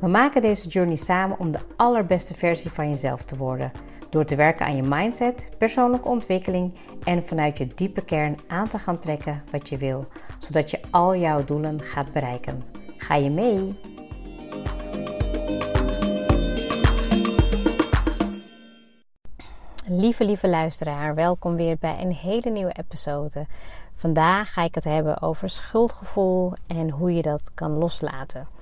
We maken deze journey samen om de allerbeste versie van jezelf te worden. Door te werken aan je mindset, persoonlijke ontwikkeling en vanuit je diepe kern aan te gaan trekken wat je wil, zodat je al jouw doelen gaat bereiken. Ga je mee? Lieve, lieve luisteraar, welkom weer bij een hele nieuwe episode. Vandaag ga ik het hebben over schuldgevoel en hoe je dat kan loslaten.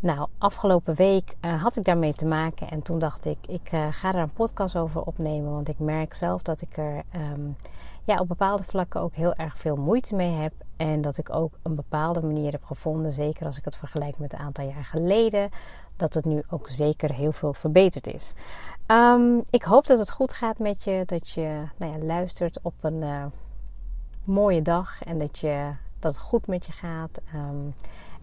Nou, afgelopen week uh, had ik daarmee te maken en toen dacht ik, ik uh, ga er een podcast over opnemen, want ik merk zelf dat ik er um, ja, op bepaalde vlakken ook heel erg veel moeite mee heb en dat ik ook een bepaalde manier heb gevonden, zeker als ik het vergelijk met een aantal jaar geleden, dat het nu ook zeker heel veel verbeterd is. Um, ik hoop dat het goed gaat met je, dat je nou ja, luistert op een uh, mooie dag en dat, je, dat het goed met je gaat. Um,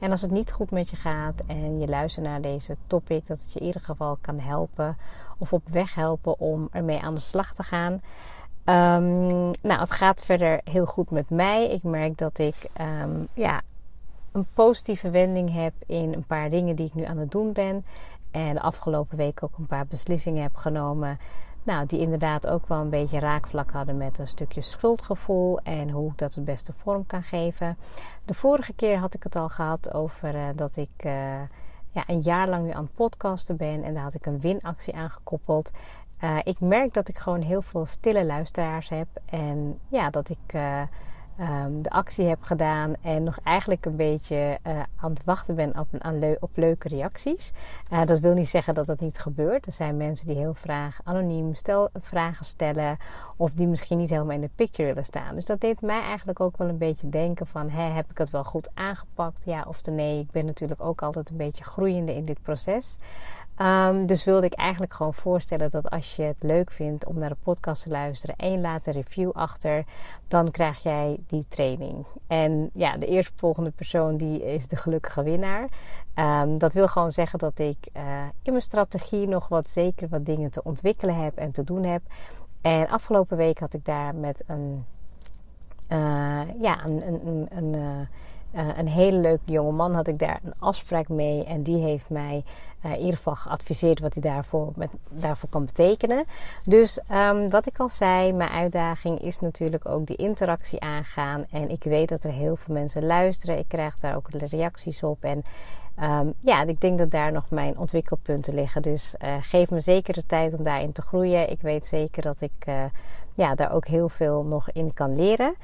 en als het niet goed met je gaat en je luistert naar deze topic, dat het je in ieder geval kan helpen of op weg helpen om ermee aan de slag te gaan. Um, nou, het gaat verder heel goed met mij. Ik merk dat ik um, ja, een positieve wending heb in een paar dingen die ik nu aan het doen ben. En de afgelopen week ook een paar beslissingen heb genomen nou, die inderdaad ook wel een beetje raakvlak hadden met een stukje schuldgevoel en hoe ik dat de beste vorm kan geven. De vorige keer had ik het al gehad over uh, dat ik uh, ja, een jaar lang nu aan het podcasten ben en daar had ik een winactie aan gekoppeld. Uh, ik merk dat ik gewoon heel veel stille luisteraars heb en ja, dat ik um, de actie heb gedaan en nog eigenlijk een beetje uh, aan het wachten ben op, op leuke reacties. Uh, dat wil niet zeggen dat dat niet gebeurt. Er zijn mensen die heel graag anoniem stel, vragen stellen of die misschien niet helemaal in de picture willen staan. Dus dat deed mij eigenlijk ook wel een beetje denken van hè, heb ik het wel goed aangepakt, ja of nee. Ik ben natuurlijk ook altijd een beetje groeiende in dit proces. Um, dus wilde ik eigenlijk gewoon voorstellen dat als je het leuk vindt om naar de podcast te luisteren en laat een review achter, dan krijg jij die training. En ja, de eerstvolgende persoon die is de gelukkige winnaar. Um, dat wil gewoon zeggen dat ik uh, in mijn strategie nog wat zeker wat dingen te ontwikkelen heb en te doen heb. En afgelopen week had ik daar met een, uh, ja, een, een, een, uh, uh, een hele leuke jonge man had ik daar een afspraak mee. En die heeft mij uh, in ieder geval geadviseerd wat hij daarvoor, met, daarvoor kan betekenen. Dus um, wat ik al zei, mijn uitdaging is natuurlijk ook die interactie aangaan. En ik weet dat er heel veel mensen luisteren. Ik krijg daar ook reacties op. En um, ja, ik denk dat daar nog mijn ontwikkelpunten liggen. Dus uh, geef me zeker de tijd om daarin te groeien. Ik weet zeker dat ik ja, daar ook heel veel nog in kan leren.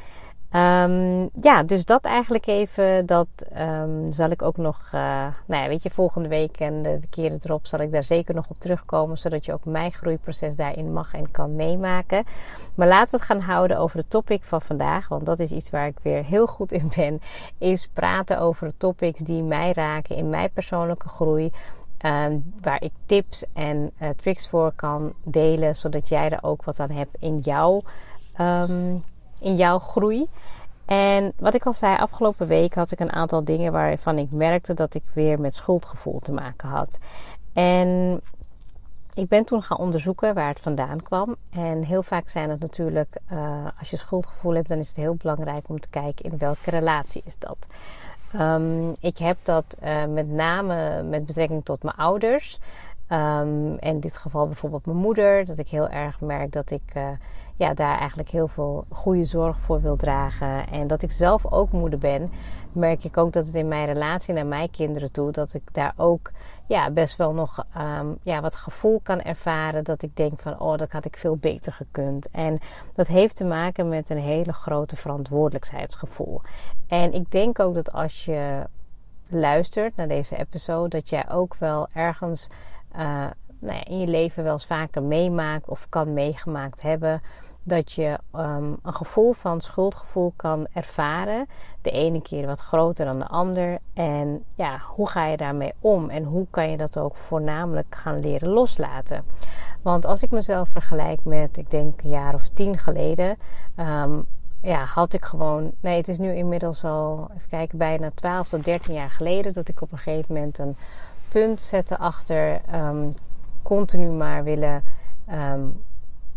Um, ja, dus dat eigenlijk even. Dat um, zal ik ook nog, uh, nou ja, weet je, volgende week en de keren erop zal ik daar zeker nog op terugkomen. Zodat je ook mijn groeiproces daarin mag en kan meemaken. Maar laten we het gaan houden over de topic van vandaag. Want dat is iets waar ik weer heel goed in ben. Is praten over de topics die mij raken in mijn persoonlijke groei. Um, waar ik tips en uh, tricks voor kan delen. Zodat jij er ook wat aan hebt in jouw. Um, in jouw groei. En wat ik al zei, afgelopen week had ik een aantal dingen waarvan ik merkte dat ik weer met schuldgevoel te maken had. En ik ben toen gaan onderzoeken waar het vandaan kwam. En heel vaak zijn het natuurlijk, uh, als je schuldgevoel hebt, dan is het heel belangrijk om te kijken in welke relatie is dat. Um, ik heb dat uh, met name met betrekking tot mijn ouders. Um, in dit geval bijvoorbeeld mijn moeder. Dat ik heel erg merk dat ik uh, ja, daar eigenlijk heel veel goede zorg voor wil dragen. En dat ik zelf ook moeder ben, merk ik ook dat het in mijn relatie naar mijn kinderen toe, dat ik daar ook ja, best wel nog um, ja, wat gevoel kan ervaren. Dat ik denk van, oh, dat had ik veel beter gekund. En dat heeft te maken met een hele grote verantwoordelijkheidsgevoel. En ik denk ook dat als je luistert naar deze episode, dat jij ook wel ergens uh, nou ja, in je leven wel eens vaker meemaakt of kan meegemaakt hebben dat je ehm, een gevoel van schuldgevoel kan ervaren. De ene keer wat groter dan de ander. En ja, hoe ga je daarmee om? En hoe kan je dat ook voornamelijk gaan leren loslaten? Want als ik mezelf vergelijk met, ik denk een jaar of tien geleden, um, ja, had ik gewoon. Nee, het is nu inmiddels al, even kijken, bijna 12 tot 13 jaar geleden dat ik op een gegeven moment een punt zette achter um, continu maar willen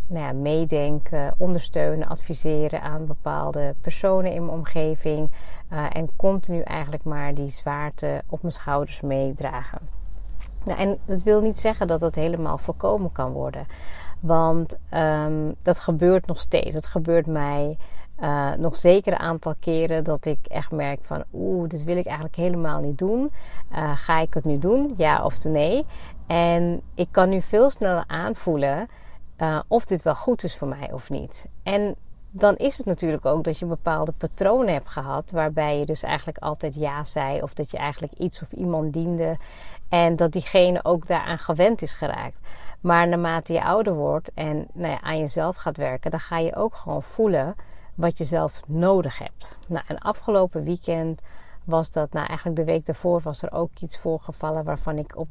nou ja, meedenken, ondersteunen, adviseren aan bepaalde personen in mijn omgeving. Uh, en continu eigenlijk maar die zwaarte op mijn schouders meedragen. Nou, en dat wil niet zeggen dat dat helemaal voorkomen kan worden. Want um, dat gebeurt nog steeds. Het gebeurt mij uh, nog zeker een aantal keren dat ik echt merk van oeh, dit wil ik eigenlijk helemaal niet doen. Uh, ga ik het nu doen? Ja of nee? En ik kan nu veel sneller aanvoelen uh, of dit wel goed is voor mij of niet. En dan is het natuurlijk ook dat je bepaalde patronen hebt gehad. Waarbij je dus eigenlijk altijd ja zei. Of dat je eigenlijk iets of iemand diende. En dat diegene ook daaraan gewend is geraakt. Maar naarmate je ouder wordt en nou ja, aan jezelf gaat werken, dan ga je ook gewoon voelen wat je zelf nodig hebt. Nou, en afgelopen weekend was dat, nou eigenlijk de week daarvoor was er ook iets voorgevallen waarvan ik op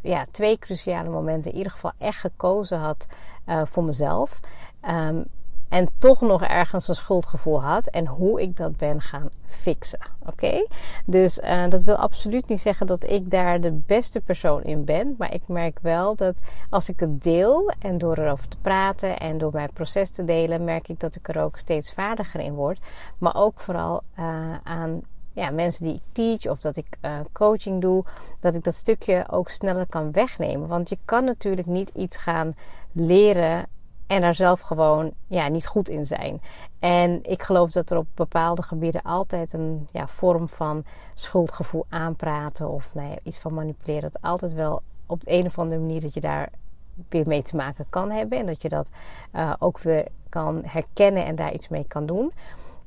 ja, twee cruciale momenten in ieder geval echt gekozen had uh, voor mezelf. Um, en toch nog ergens een schuldgevoel had. En hoe ik dat ben gaan fixen. Oké? Dus uh, dat wil absoluut niet zeggen dat ik daar de beste persoon in ben. Maar ik merk wel dat als ik het deel en door erover te praten en door mijn proces te delen, merk ik dat ik er ook steeds vaardiger in word. Maar ook vooral uh, aan ja, mensen die ik teach of dat ik uh, coaching doe, dat ik dat stukje ook sneller kan wegnemen. Want je kan natuurlijk niet iets gaan leren en daar zelf gewoon ja, niet goed in zijn. En ik geloof dat er op bepaalde gebieden altijd een ja, vorm van schuldgevoel aanpraten of nee, iets van manipuleren. Dat altijd wel op de een of andere manier dat je daar weer mee te maken kan hebben. En dat je dat uh, ook weer kan herkennen en daar iets mee kan doen.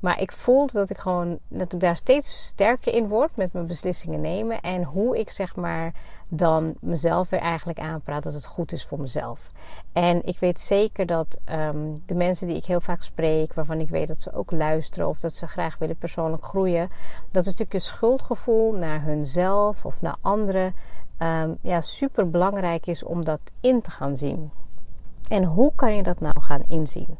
Maar ik voelde dat ik gewoon dat ik daar steeds sterker in word met mijn beslissingen nemen. En hoe ik zeg maar dan mezelf weer eigenlijk aanpraat dat het goed is voor mezelf. En ik weet zeker dat um, de mensen die ik heel vaak spreek, waarvan ik weet dat ze ook luisteren of dat ze graag willen persoonlijk groeien, dat een stukje schuldgevoel naar hunzelf of naar anderen um, ja, super belangrijk is om dat in te gaan zien. En hoe kan je dat nou gaan inzien?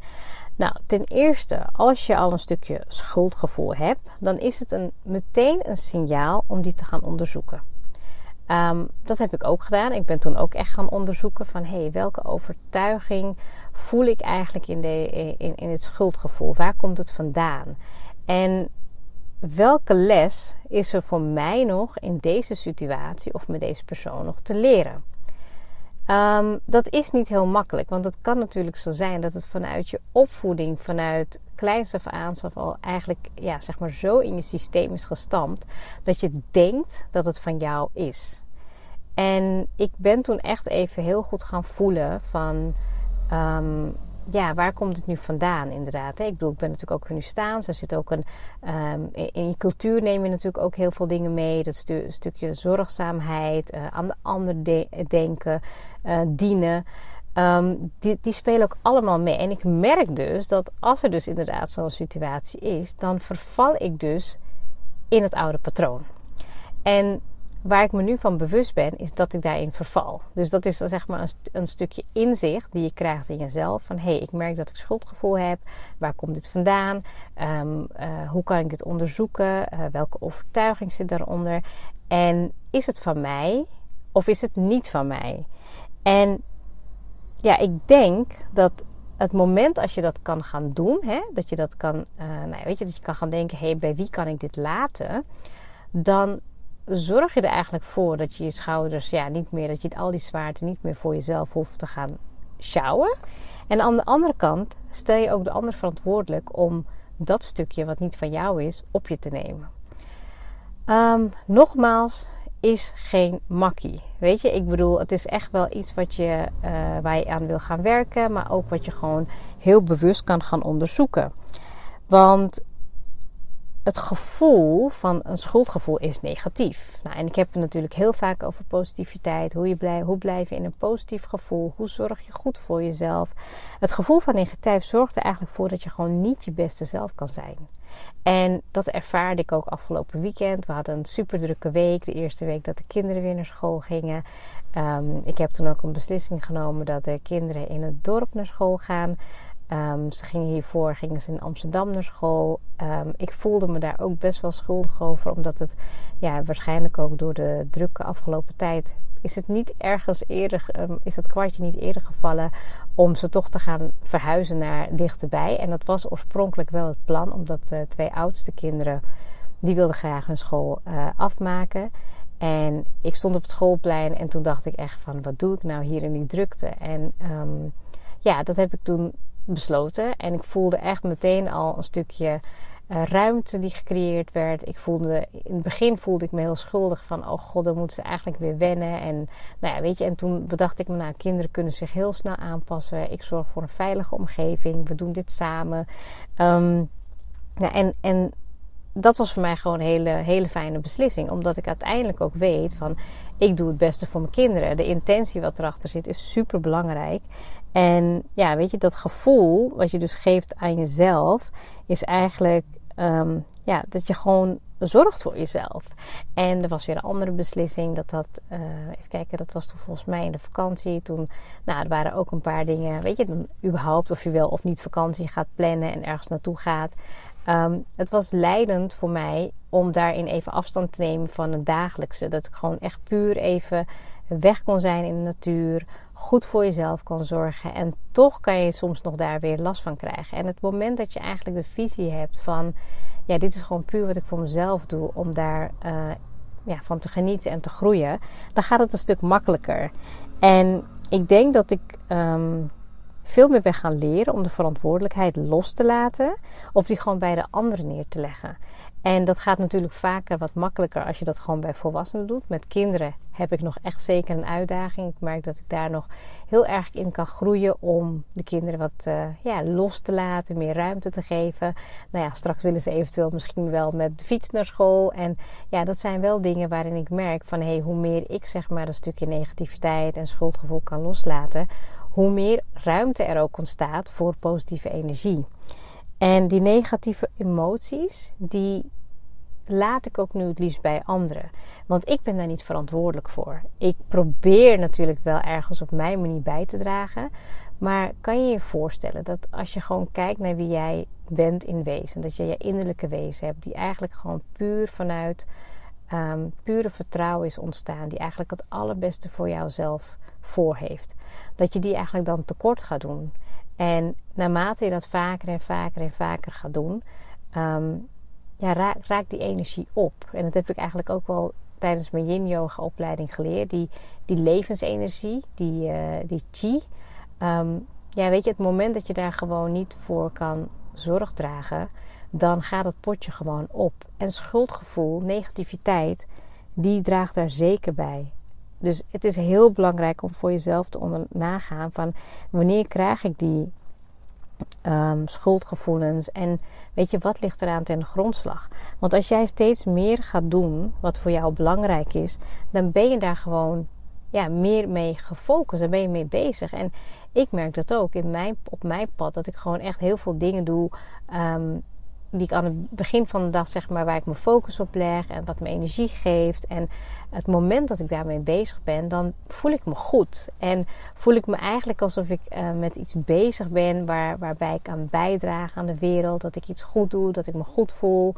Nou, ten eerste, als je al een stukje schuldgevoel hebt, dan is het een, meteen een signaal om die te gaan onderzoeken. Um, dat heb ik ook gedaan. Ik ben toen ook echt gaan onderzoeken van hey, welke overtuiging voel ik eigenlijk in, de, in, in het schuldgevoel? Waar komt het vandaan? En welke les is er voor mij nog in deze situatie of met deze persoon nog te leren? Um, dat is niet heel makkelijk, want het kan natuurlijk zo zijn dat het vanuit je opvoeding, vanuit kleins af aan, al eigenlijk ja, zeg maar zo in je systeem is gestampt, dat je denkt dat het van jou is. En ik ben toen echt even heel goed gaan voelen van, um, ja, waar komt het nu vandaan inderdaad? Ik bedoel, ik ben natuurlijk ook nu staan. Er zit ook een, um, in je cultuur neem je natuurlijk ook heel veel dingen mee. Dat stu stukje zorgzaamheid, uh, aan de ander de denken, uh, dienen. Um, die, die spelen ook allemaal mee. En ik merk dus dat als er dus inderdaad zo'n situatie is, dan verval ik dus in het oude patroon. En Waar ik me nu van bewust ben, is dat ik daarin verval. Dus dat is zeg maar een, een stukje inzicht die je krijgt in jezelf. Van hé, hey, ik merk dat ik schuldgevoel heb. Waar komt dit vandaan? Um, uh, hoe kan ik dit onderzoeken? Uh, welke overtuiging zit daaronder? En is het van mij of is het niet van mij? En ja, ik denk dat het moment als je dat kan gaan doen, hè, dat je dat kan, uh, nou, weet je, dat je kan gaan denken: hé, hey, bij wie kan ik dit laten? Dan zorg je er eigenlijk voor dat je je schouders, ja, niet meer, dat je al die zwaarte niet meer voor jezelf hoeft te gaan sjouwen. En aan de andere kant stel je ook de ander verantwoordelijk om dat stukje wat niet van jou is, op je te nemen. Um, nogmaals, is geen makkie. Weet je, ik bedoel, het is echt wel iets wat je, uh, waar je aan wil gaan werken, maar ook wat je gewoon heel bewust kan gaan onderzoeken. Want het gevoel van een schuldgevoel is negatief. Nou, en ik heb het natuurlijk heel vaak over positiviteit. Hoe, je blij, hoe blijf je in een positief gevoel? Hoe zorg je goed voor jezelf? Het gevoel van negatief zorgt er eigenlijk voor dat je gewoon niet je beste zelf kan zijn. En dat ervaarde ik ook afgelopen weekend. We hadden een super drukke week. De eerste week dat de kinderen weer naar school gingen. Um, ik heb toen ook een beslissing genomen dat de kinderen in het dorp naar school gaan. Um, ze gingen hiervoor gingen ze in Amsterdam naar school. Um, ik voelde me daar ook best wel schuldig over, omdat het ja, waarschijnlijk ook door de drukke afgelopen tijd is het niet ergens eerder, um, is het kwartje niet eerder gevallen om ze toch te gaan verhuizen naar dichterbij. En dat was oorspronkelijk wel het plan, omdat de twee oudste kinderen die wilden graag hun school uh, afmaken. En ik stond op het schoolplein en toen dacht ik echt van wat doe ik nou hier in die drukte? En ja, dat heb ik toen besloten. En ik voelde echt meteen al een stukje uh, ruimte die gecreëerd werd. Ik voelde, in het begin voelde ik me heel schuldig van, oh god, dan moeten ze eigenlijk weer wennen. En nou ja, weet je, en toen bedacht ik me, nou, kinderen kunnen zich heel snel aanpassen. Ik zorg voor een veilige omgeving. We doen dit samen. Um, ja, en, en dat was voor mij gewoon een hele, hele fijne beslissing. Omdat ik uiteindelijk ook weet van ik doe het beste voor mijn kinderen. De intentie wat erachter zit is super belangrijk. En ja, weet je, dat gevoel wat je dus geeft aan jezelf is eigenlijk um, ja, dat je gewoon zorgt voor jezelf. En er was weer een andere beslissing. Dat dat, uh, even kijken, dat was toen volgens mij in de vakantie. Toen, nou, er waren ook een paar dingen. Weet je, dan überhaupt of je wel of niet vakantie gaat plannen en ergens naartoe gaat. Um, het was leidend voor mij om daarin even afstand te nemen van het dagelijkse. Dat ik gewoon echt puur even weg kon zijn in de natuur. Goed voor jezelf kan zorgen. En toch kan je soms nog daar weer last van krijgen. En het moment dat je eigenlijk de visie hebt van ja, dit is gewoon puur wat ik voor mezelf doe om daar uh, ja, van te genieten en te groeien, dan gaat het een stuk makkelijker. En ik denk dat ik um, veel meer ben gaan leren om de verantwoordelijkheid los te laten of die gewoon bij de anderen neer te leggen. En dat gaat natuurlijk vaker wat makkelijker als je dat gewoon bij volwassenen doet. Met kinderen heb ik nog echt zeker een uitdaging. Ik merk dat ik daar nog heel erg in kan groeien om de kinderen wat uh, ja, los te laten, meer ruimte te geven. Nou ja, straks willen ze eventueel misschien wel met de fiets naar school. En ja, dat zijn wel dingen waarin ik merk van hé, hey, hoe meer ik zeg maar een stukje negativiteit en schuldgevoel kan loslaten, hoe meer ruimte er ook ontstaat voor positieve energie. En die negatieve emoties, die laat ik ook nu het liefst bij anderen. Want ik ben daar niet verantwoordelijk voor. Ik probeer natuurlijk wel ergens op mijn manier bij te dragen. Maar kan je je voorstellen dat als je gewoon kijkt naar wie jij bent in wezen, dat je je innerlijke wezen hebt, die eigenlijk gewoon puur vanuit um, pure vertrouwen is ontstaan, die eigenlijk het allerbeste voor jouzelf voor heeft, dat je die eigenlijk dan tekort gaat doen. En naarmate je dat vaker en vaker en vaker gaat doen, um, ja, raakt raak die energie op. En dat heb ik eigenlijk ook wel tijdens mijn yin-yoga opleiding geleerd. Die, die levensenergie, die, uh, die chi. Um, ja, weet je, het moment dat je daar gewoon niet voor kan zorg dragen, dan gaat het potje gewoon op. En schuldgevoel, negativiteit, die draagt daar zeker bij. Dus het is heel belangrijk om voor jezelf te onder nagaan van wanneer krijg ik die um, schuldgevoelens en weet je wat ligt eraan ten grondslag. Want als jij steeds meer gaat doen wat voor jou belangrijk is, dan ben je daar gewoon ja, meer mee gefocust. Dan ben je mee bezig. En ik merk dat ook in mijn, op mijn pad. Dat ik gewoon echt heel veel dingen doe. Um, die ik aan het begin van de dag, zeg maar, waar ik mijn focus op leg en wat me energie geeft. En het moment dat ik daarmee bezig ben, dan voel ik me goed. En voel ik me eigenlijk alsof ik uh, met iets bezig ben waar, waarbij ik aan bijdrage aan de wereld. Dat ik iets goed doe, dat ik me goed voel.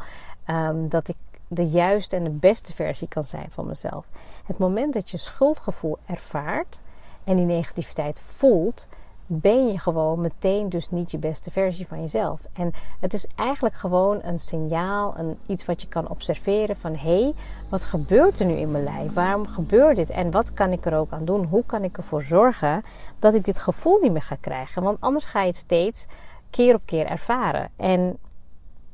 Um, dat ik de juiste en de beste versie kan zijn van mezelf. Het moment dat je schuldgevoel ervaart en die negativiteit voelt, ben je gewoon meteen dus niet je beste versie van jezelf. En het is eigenlijk gewoon een signaal, een, iets wat je kan observeren van hé, hey, wat gebeurt er nu in mijn lijf? Waarom gebeurt dit? En wat kan ik er ook aan doen? Hoe kan ik ervoor zorgen dat ik dit gevoel niet meer ga krijgen? Want anders ga je het steeds keer op keer ervaren. En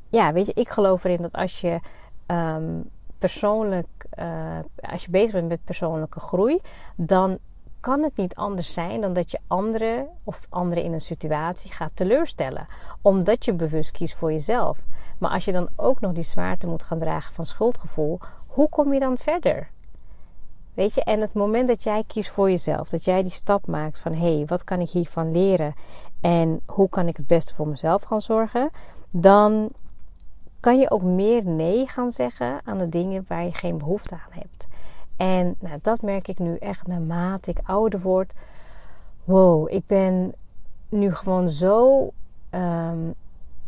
ja, weet je, ik geloof erin dat als je um, persoonlijk, uh, als je bezig bent met persoonlijke groei, dan kan het niet anders zijn dan dat je anderen of anderen in een situatie gaat teleurstellen. Omdat je bewust kiest voor jezelf. Maar als je dan ook nog die zwaarte moet gaan dragen van schuldgevoel, hoe kom je dan verder? Weet je, en het moment dat jij kiest voor jezelf, dat jij die stap maakt van hé, hey, wat kan ik hiervan leren en hoe kan ik het beste voor mezelf gaan zorgen, dan kan je ook meer nee gaan zeggen aan de dingen waar je geen behoefte aan hebt. En nou, dat merk ik nu echt naarmate ik ouder word. Wow, ik ben nu gewoon zo um,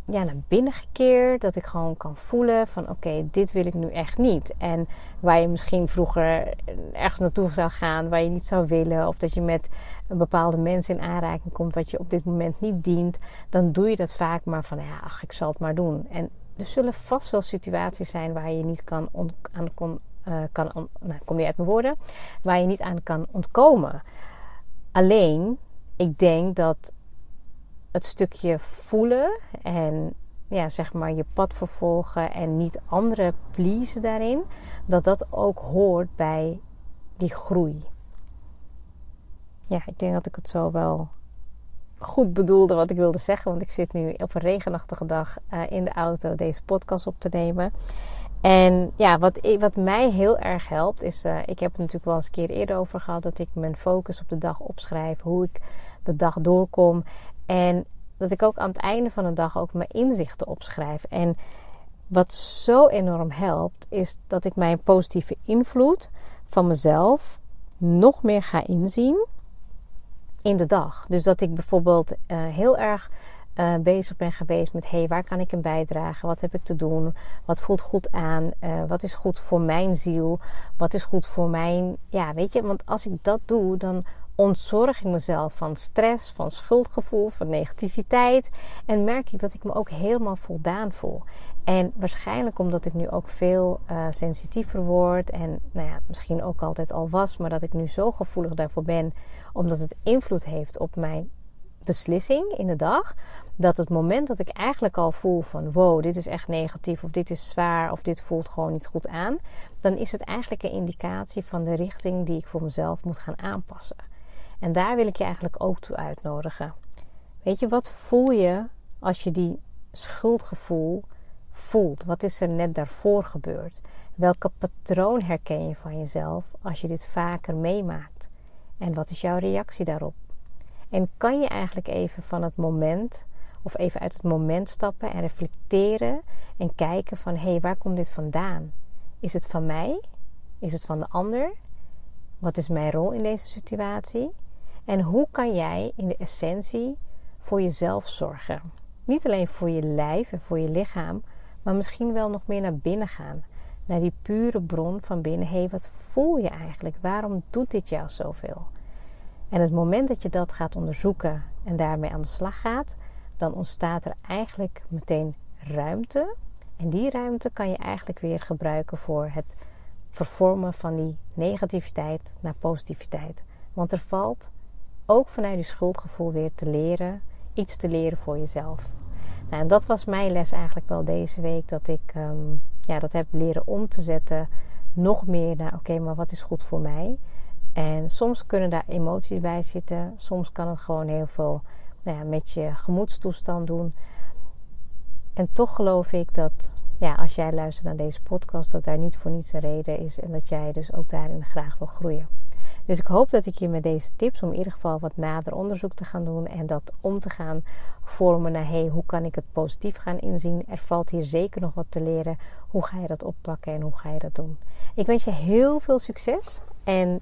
ja, naar binnen gekeerd. Dat ik gewoon kan voelen van oké, dit wil ik nu echt niet. En waar je misschien vroeger ergens naartoe zou gaan waar je niet zou willen. Of dat je met een bepaalde mensen in aanraking komt wat je op dit moment niet dient. Dan doe je dat vaak maar van ja, ach, ik zal het maar doen. En er zullen vast wel situaties zijn waar je niet kan aan kon, uh, kan nou, kom je uit mijn woorden, waar je niet aan kan ontkomen. Alleen, ik denk dat het stukje voelen en ja, zeg maar je pad vervolgen en niet anderen pleasen daarin, dat dat ook hoort bij die groei. Ja, ik denk dat ik het zo wel goed bedoelde wat ik wilde zeggen, want ik zit nu op een regenachtige dag uh, in de auto deze podcast op te nemen. En ja, wat, wat mij heel erg helpt, is. Uh, ik heb het natuurlijk wel eens een keer eerder over gehad. dat ik mijn focus op de dag opschrijf. Hoe ik de dag doorkom. En dat ik ook aan het einde van de dag ook mijn inzichten opschrijf. En wat zo enorm helpt, is dat ik mijn positieve invloed van mezelf nog meer ga inzien in de dag. Dus dat ik bijvoorbeeld uh, heel erg uh, bezig ben geweest met: hey, waar kan ik een bijdragen? Wat heb ik te doen? Wat voelt goed aan? Uh, wat is goed voor mijn ziel? Wat is goed voor mijn. Ja, weet je, want als ik dat doe, dan ontzorg ik mezelf van stress, van schuldgevoel, van negativiteit. En merk ik dat ik me ook helemaal voldaan voel. En waarschijnlijk omdat ik nu ook veel uh, sensitiever word. En nou ja, misschien ook altijd al was, maar dat ik nu zo gevoelig daarvoor ben. Omdat het invloed heeft op mijn beslissing in de dag. Dat het moment dat ik eigenlijk al voel van wow, dit is echt negatief of dit is zwaar of dit voelt gewoon niet goed aan. Dan is het eigenlijk een indicatie van de richting die ik voor mezelf moet gaan aanpassen. En daar wil ik je eigenlijk ook toe uitnodigen. Weet je, wat voel je als je die schuldgevoel voelt? Wat is er net daarvoor gebeurd? Welke patroon herken je van jezelf als je dit vaker meemaakt? En wat is jouw reactie daarop? En kan je eigenlijk even van het moment of even uit het moment stappen en reflecteren en kijken van hé, hey, waar komt dit vandaan? Is het van mij? Is het van de ander? Wat is mijn rol in deze situatie? En hoe kan jij in de essentie voor jezelf zorgen? Niet alleen voor je lijf en voor je lichaam, maar misschien wel nog meer naar binnen gaan. Naar die pure bron van binnen. Hé, hey, wat voel je eigenlijk? Waarom doet dit jou zoveel? En het moment dat je dat gaat onderzoeken en daarmee aan de slag gaat, dan ontstaat er eigenlijk meteen ruimte. En die ruimte kan je eigenlijk weer gebruiken voor het vervormen van die negativiteit naar positiviteit. Want er valt ook vanuit je schuldgevoel weer te leren, iets te leren voor jezelf. Nou, en dat was mijn les eigenlijk wel deze week, dat ik um, ja, dat heb leren om te zetten nog meer naar oké, maar wat is goed voor mij? En soms kunnen daar emoties bij zitten. Soms kan het gewoon heel veel nou ja, met je gemoedstoestand doen. En toch geloof ik dat ja, als jij luistert naar deze podcast, dat daar niet voor niets een reden is. En dat jij dus ook daarin graag wil groeien. Dus ik hoop dat ik je met deze tips om in ieder geval wat nader onderzoek te gaan doen en dat om te gaan vormen naar hey, hoe kan ik het positief gaan inzien. Er valt hier zeker nog wat te leren. Hoe ga je dat oppakken en hoe ga je dat doen? Ik wens je heel veel succes en